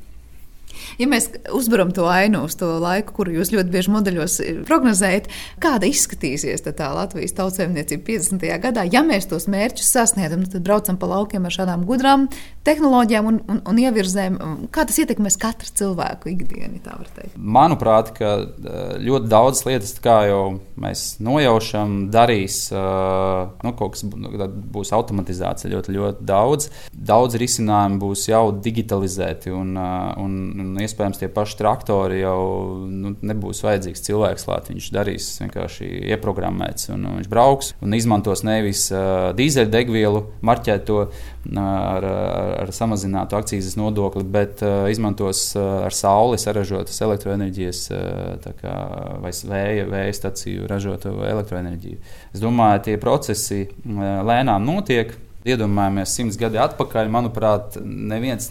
Ja mēs uzbūram to ainu uz to laiku, kuru jūs ļoti bieži modeļos prognozējat, kāda izskatīsies tā Latvijas tautsēmniecība 50. gadā, ja mēs tos mērķus sasniedzam, nu tad braucam pa laukiem ar šādām gudrām tehnoloģijām un, un, un ievirzēm. Kā tas ietekmēs katru cilvēku ikdienu? Manuprāt, ka ļoti daudz lietas, kā jau mēs nojaušam, darīs, nu, kaut kas būs automatizācija ļoti, ļoti daudz. Daudz risinājumu būs jau digitalizēti un, un, un iespējams tie paši traktori jau nu, nebūs vajadzīgs cilvēks klāt. Viņš darīs vienkārši ieprogrammēts un viņš brauks un izmantos nevis uh, dīzeļdegvielu, marķēt to ar, ar, ar samazinātu akcijas nodokli, bet uh, izmantos uh, ar sauli saražotas elektroenerģijas uh, kā, vai vēja, vēja staciju ražotu elektroenerģiju. Es domāju, tie procesi uh, lēnām notiek. Iedomājamies simts gadi atpakaļ, manuprāt, neviens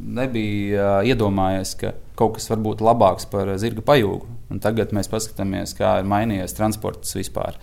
nebija iedomājies, ka kaut kas var būt labāks par zirga pajūgu. Un tagad mēs paskatāmies, kā ir mainījies transports vispār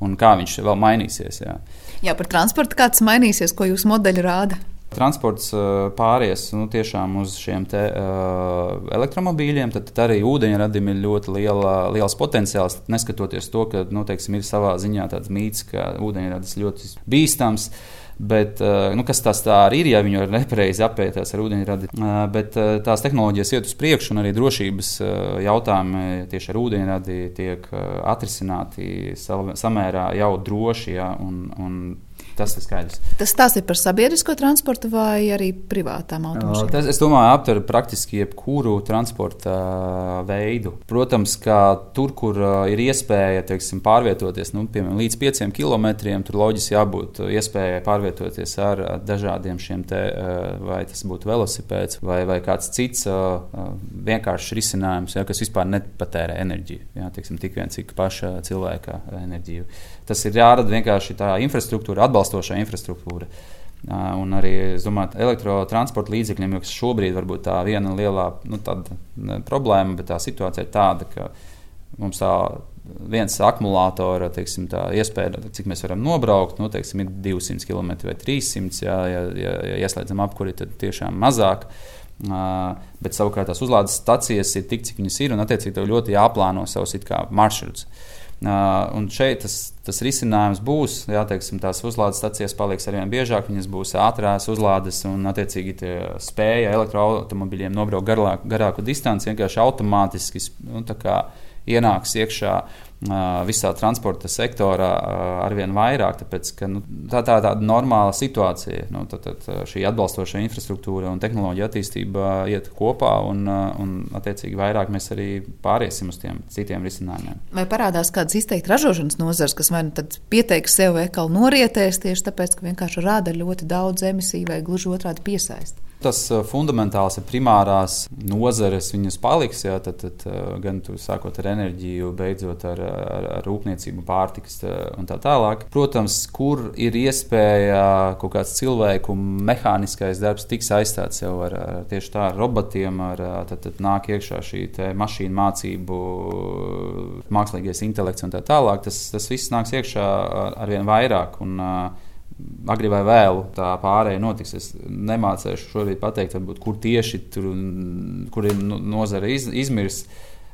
un kā viņš vēl mainīsies. Jā, jā par transportu kāds mainīsies, ko jūsu modeļi rāda? Transports pāries nu, tiešām uz šiem te, uh, elektromobīļiem, tad, tad arī ūdeņradim ir ļoti liela, liels potenciāls. Neskatoties to, ka nu, teiksim, ir savā ziņā tāds mīts, ka ūdeņradis ļoti bīstams. Uh, Bet, eh, nu, kas tas tā arī ir, ja viņi ir nepareizi apētās ar ūdeņradi. Eh, bet eh, tās tehnoloģijas iet uz priekšu, un arī drošības jautājumi tieši ar ūdeņradi tiek atrisināti samērā jau droši. Ja, un, un Tas ir skaidrs. Tas tas ir par sabiedrisko transportu vai arī privātām automašīnām? Tas, es domāju, aptver praktiski jebkuru transporta veidu. Protams, ka tur, kur ir iespēja teiksim, pārvietoties nu, piemēram, līdz 5 km, tur loģiski jābūt iespējai pārvietoties ar dažādiem šiem te, vai tas būtu velosipēds vai, vai kāds cits vienkāršs risinājums, ja, kas vispār nepatērē enerģiju. Ja, teiksim, tik vien cik paša cilvēka enerģiju. Tas ir jārada vienkārši tā infrastruktūra, atbalstošā infrastruktūra. Un arī domāju, elektrotransporta līdzekļiem, kas šobrīd ir tā viena lielā nu, problēma, bet tā situācija ir tāda, ka mums tā viens akumulators iespēja, cik mēs varam nobraukt, nu, teiksim, ir 200 km vai 300. Jā, ja, ja, ja ieslēdzam apkuri, tad tiešām mazāk. Uh, bet savukārt tās uzlādes stacijas ir tik, cik viņas ir, un attiecīgi tev ļoti jāplāno savus maršrutus. Uh, Un šeit tas, tas risinājums būs, jā, teiksim, tās uzlādes stācijas paliks ar vien biežāk, viņas būs ātrās uzlādes un, attiecīgi, spēja elektroautomobiļiem nobraukt garāku distanci vienkārši automātiski nu, ienāks iekšā visā transporta sektorā arvien vairāk, tāpēc ka nu, tā, tā ir tāda normāla situācija. Nu, tad, tad šī atbalstoša infrastruktūra un tehnoloģija attīstība iet kopā, un, un attiecīgi vairāk mēs arī pāriesim uz tiem citiem risinājumiem. Vai parādās kādas izteikti ražošanas nozars, kas vai nu pieteiks sev veikalu norietēs tieši tāpēc, ka vienkārši rāda ļoti daudz emisiju vai gluži otrādi piesaist? Tas fundamentāls ir primārās nozares, viņas paliks, jā, tad, tad, gan sākot ar enerģiju, beidzot ar, ar, ar rūpniecību, pārtikas uh, un tā tālāk. Protams, kur ir iespēja kaut kāds cilvēku mehāniskais darbs tiks aizstāts jau ar, ar tieši tā ar robotiem, ar, tad, tad nāk iekšā šī mašīnu mācību, mākslīgais intelekts un tā tālāk. Tas, tas viss nāks iekšā ar vien vairāk. Un, agri vai vēlu tā pārējai notiks. Es nemācīšu šobrīd pateikt, varbūt, kur tieši tur kur ir nozare iz, izmirs.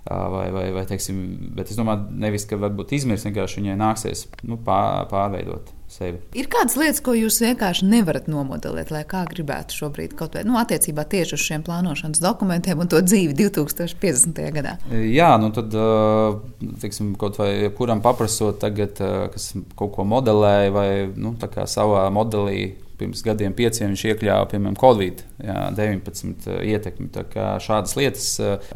Vai, vai, vai, teiksim, bet es domāju, nevis, ka varbūt izmirs, vienkārši viņai nāksies nu, pār, pārveidot sevi. Ir kādas lietas, ko jūs vienkārši nevarat nomodelēt, lai kā gribētu šobrīd kaut vai nu, attiecībā tieši uz šiem plānošanas dokumentiem un to dzīvi 2050. gadā? Jā, nu tad, teiksim, kaut vai kuram paprasot tagad, kas kaut ko modelēja vai nu, savā modelī pirms gadiem, pieciem viņš iekļāva, piemēram, Covid-19 ietekmi. Šādas lietas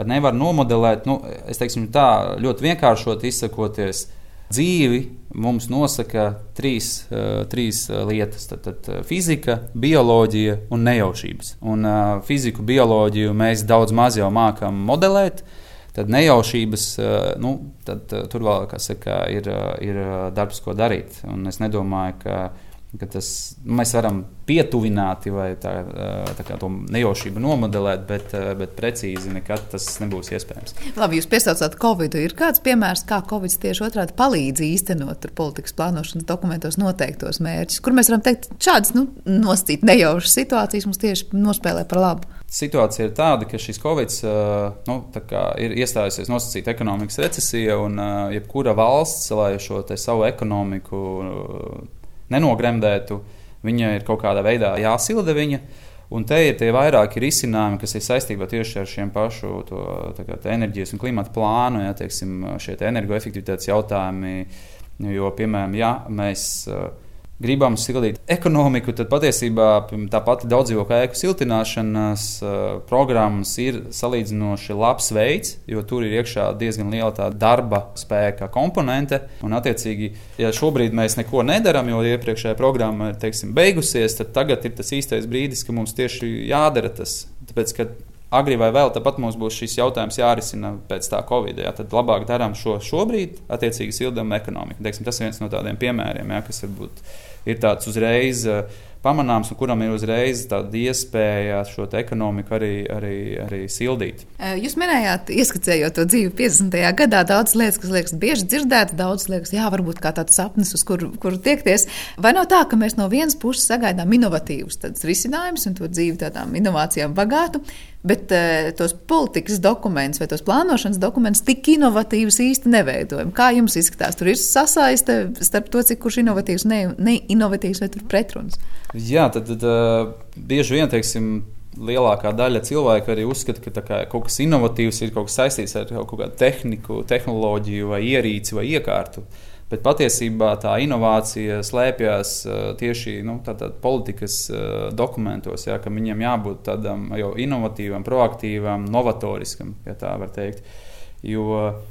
nevar nomodelēt. Nu, es teiksim, tā ļoti vienkāršot izsakoties. Dzīvi mums nosaka trīs, trīs lietas. Tad, tad fizika, bioloģija un nejaušības. Un fiziku, bioloģiju mēs daudz maz jau mākam modelēt. Tad nejaušības, nu, tad, tur vēl saka, ir, ir darbs, ko darīt. Un es nedomāju, ka tas, nu, mēs varam pietuvināti vai tā, tā kā to nejaušību nomodelēt, bet, bet precīzi nekad tas nebūs iespējams. Labi, jūs piesaucāt Covid. Ir kāds piemērs, kā Covid tieši otrādi palīdz īstenot politikas plānošanas dokumentos noteiktos mērķus, kur mēs varam teikt, šādas nu, nosacīt nejaušas situācijas mums tieši nospēlē par labu? situācija ir tāda, ka šis Covid nu, ir iestājusies nosacīta ekonomikas recesija, un jebkura valsts, lai šo savu ekonomiku nenogremdētu, viņa ir kaut kādā veidā jāsilda viņa. Un te ir tie vairāki risinājumi, kas ir saistībā tieši ar šiem pašu to, kā, enerģijas un klimata plānu, ja, teiksim, šie te energoefektivitātes jautājumi. Jo, piemēram, ja mēs uh, gribam sildīt ekonomiku, tad patiesībā tā pati daudzdzīvokļu ēku siltināšanas programmas ir salīdzinoši labs veids, jo tur ir iekšā diezgan liela darba spēka komponente. Un, attiecīgi, ja šobrīd mēs neko nedarām, jo iepriekšējā programma ir teiksim, beigusies, tad tagad ir tas īstais brīdis, ka mums tieši jādara tas. Tāpēc, agri vai vēl, tāpat mums būs šis jautājums jārisina pēc tā Covid. Jā, tad labāk darām šo šobrīd, attiecīgi sildām ekonomiku. Teiksim, tas ir viens no tādiem piemēriem, jā, kas varbūt ir tāds uzreiz. Uh, pamanāms un kuram ir uzreiz tāda iespēja šo ekonomiku arī, arī, arī sildīt. Jūs minējāt, ieskicējot to dzīvi 50. gadā, daudz lietas, kas liekas bieži dzirdētas, daudz liekas, jā, varbūt kā tāds sapnis, uz kuru kur tiekties. Vai nav tā, ka mēs no vienas puses sagaidām inovatīvus risinājumus un to dzīvi tādām inovācijām bagātu? Bet uh, tos politikas dokumentus vai tos plānošanas dokumentus tik inovatīvus īsti neveidojam. Kā jums izskatās? Tur ir sasaiste starp to, cik kurš inovatīvs, ne, ne inovatīvs vai tur pretruns. Jā, tad, tad uh, bieži vien, teiksim, lielākā daļa cilvēku arī uzskata, ka kā, kaut kas inovatīvs ir kaut kas saistīts ar kaut kādu tehniku, tehnoloģiju vai ierīci vai iekārtu. Bet patiesībā tā inovācija slēpjas uh, tieši nu, tā, tā, politikas uh, dokumentos, jā, ka viņam jābūt tādam jau inovatīvam, proaktīvam, novatoriskam, ja tā var teikt. Jo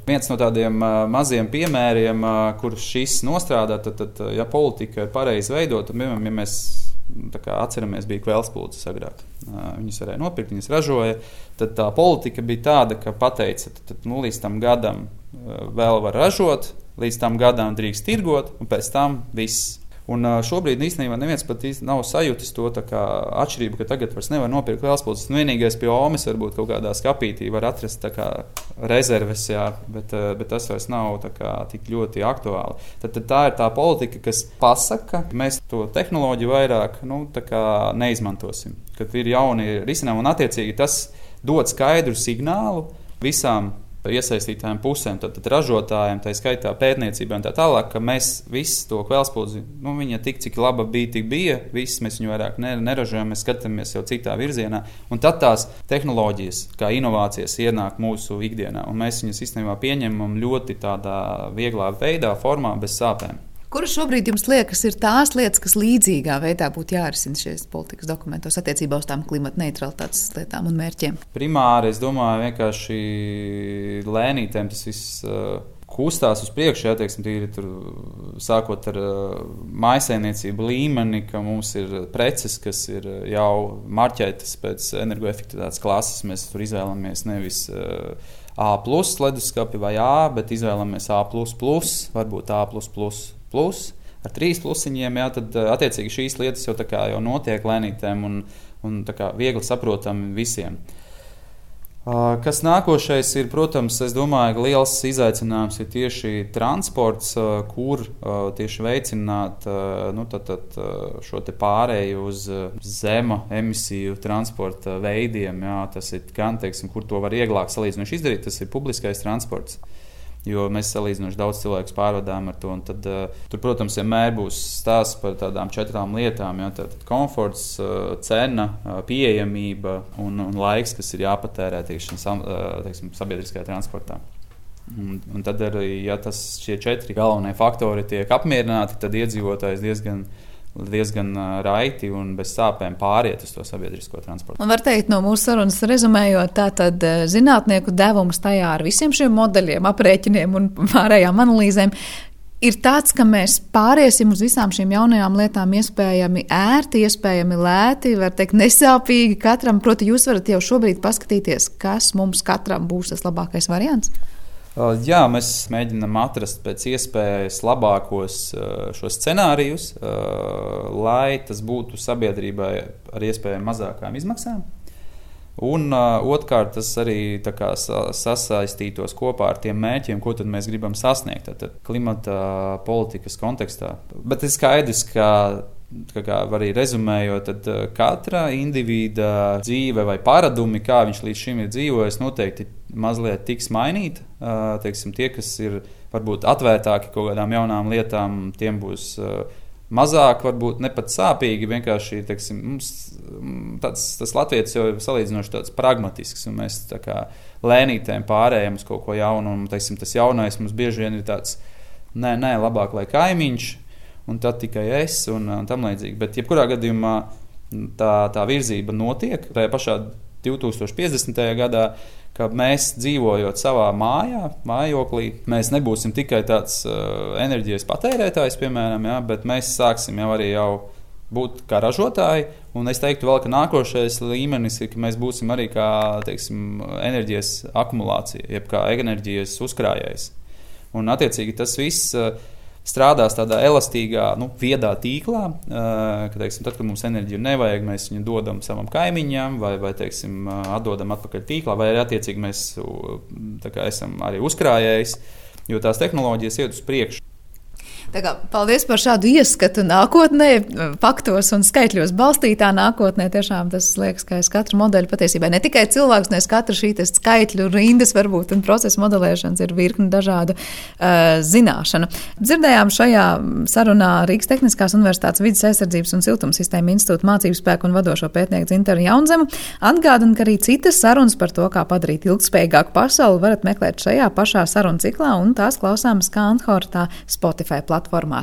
viens no tādiem uh, maziem piemēriem, uh, kur šis nostrādā, tad, tad ja politika ir pareizi veidota, piemēram, ja mēs atceramies, bija kvēlspulces agrāk. Viņas varēja nopirkt, viņas ražoja. Tad tā politika bija tāda, ka pateica, ka nu, līdz tam gadam vēl var ražot, līdz tam gadam drīkst tirgot, un pēc tam viss. Un šobrīd īstenībā neviens pat nav sajūtis to atšķirību, ka tagad vairs nevar nopirkt vēlspulces. Nu, vienīgais pie omas varbūt kaut kādā skapītī var atrast kā, rezerves, jā, bet, bet tas vairs nav kā, tik ļoti aktuāli. Tad, tad tā ir tā politika, kas pasaka, ka mēs to tehnoloģiju vairāk nu, neizmantosim. Kad ir jauni risinājumi un attiecīgi tas dod skaidru signālu visām iesaistītājiem pusēm, tad, tad ražotājiem, tā skaitā pētniecībai un tā tālāk, ka mēs visu to kvēlspūdzi, nu, viņa tik cik laba bija, tik bija, viss mēs viņu vairāk neražojam, mēs skatāmies jau citā virzienā, un tad tās tehnoloģijas, kā inovācijas ienāk mūsu ikdienā, un mēs viņas īstenībā pieņemam ļoti tādā vieglā veidā, formā, bez sāpēm. Kuras šobrīd jums liekas, ir tās lietas, kas līdzīgā veidā būtu jārisina šajos politikas dokumentos attiecībā uz tām klimata neutralitātes lietām un mērķiem? Primāri, es domāju, vienkārši lēnītēm tas viss. Uh, kustās uz priekšu, ja teiksim, tīri, tur, sākot ar uh, maisaimniecību līmeni, ka mums ir preces, kas ir jau marķētas pēc energoefektivitātes klases. Mēs tur izvēlamies nevis uh, A leduskapi vai A, bet izvēlamies A, varbūt A plus, ar trīs plusiņiem, jā, tad eh, attiecīgi šīs lietas jau, jau notiek lēnītēm un, un viegli saprotami visiem. Kas nākošais ir, protams, es domāju, liels izaicinājums ir tieši transports, kur tieši veicināt nu, tad, tad, šo pārēju uz zema emisiju transporta veidiem. Jā, tas ir gan, teiksim, kur to var vieglāk salīdzinoši izdarīt, tas ir publiskais transports jo mēs salīdzinoši daudz cilvēku pārvadām ar to. Tad, uh, tur, protams, vienmēr būs stāsts par tādām četrām lietām. Ja, tad komforts, uh, cena, uh, pieejamība un, un laiks, kas ir jāpatērē teiksim, sam, uh, teiksim, sabiedriskajā transportā. Un, un tad, arī, ja tas, šie četri galvenie faktori tiek apmierināti, tad iedzīvotājs diezgan diezgan raiti un bez sāpēm pāriet uz to sabiedrisko transportu. Un var teikt, no mūsu sarunas rezumējot, tā tad zinātnieku devums tajā ar visiem šiem modeļiem, aprēķiniem un pārējām analīzēm. Ir tāds, ka mēs pāriesim uz visām šīm jaunajām lietām, iespējami ērti, iespējami lēti, var teikt, nesāpīgi katram. Proti, jūs varat jau šobrīd paskatīties, kas mums katram būs tas labākais variants. Jā, mēs mēģinām atrast pēc iespējas labākos uh, šos scenārijus, uh, lai tas būtu sabiedrībai ar iespējami mazākām izmaksām. Un uh, otrkārt, tas arī kā, sasaistītos kopā ar tiem mērķiem, ko mēs gribam sasniegt tad, klimata politikas kontekstā. Bet ir skaidrs, ka kā arī rezumējot, tad katra individa dzīve vai paradumi, kā viņš līdz šim ir dzīvojis, noteikti mazliet tiks mainīti. Teiksim, tie, kas ir varbūt atvērtāki kaut kādām jaunām lietām, tiem būs mazāk, varbūt ne pat sāpīgi. Vienkārši teiksim, mums tāds, tas latviečs jau ir salīdzinoši tāds pragmatisks, un mēs tā kā lēnītēm pārējām uz kaut ko jaunu. Un, teiksim, tas jaunais mums bieži vien ir tāds, nē, nē, labāk lai kaimiņš, un tad tikai es un, un tam līdzīgi. Bet, jebkurā gadījumā, tā, tā virzība notiek tajā pašā 2050. gadā mēs dzīvojot savā mājā, mājoklī, mēs nebūsim tikai tāds uh, enerģijas patērētājs, piemēram, ja, bet mēs sāksim jau arī jau būt kā ražotāji. Un es teiktu, vēl, ka nākošais līmenis ir, ka mēs būsim arī kā teiksim, enerģijas akumulācija, jeb kā enerģijas uzkrājējs. Un, attiecīgi, tas viss. Strādās tādā elastīgā, nu, viedā tīklā, ka, teiksim, tad, kad mums enerģiju nevajag, mēs viņu dodam savam kaimiņam, vai, vai teiksim, atdodam atpakaļ tīklā, vai arī attiecīgi mēs kā, esam arī uzkrājējis, jo tās tehnoloģijas iet uz priekšu. Kā, paldies par šādu ieskatu nākotnē, faktos un skaitļos balstītā nākotnē. Tiešām tas liekas, ka aiz katra modeļa patiesībā ne tikai cilvēks, ne katra šī skaitļu rindas varbūt un procesa modelēšanas ir virkni dažādu uh, zināšanu. Dzirdējām šajā sarunā Rīgas Tehniskās Universitātes vidas aizsardzības un siltumsistēma institūta mācību spēku un vadošo pētnieku Zinteru Jaunzemu. Atgādinu, ka arī citas sarunas par to, kā padarīt ilgspējīgāku pasauli, varat meklēt šajā pašā sarunu ciklā un tās klausāmas kā Anhortā Spotify platformā platformās.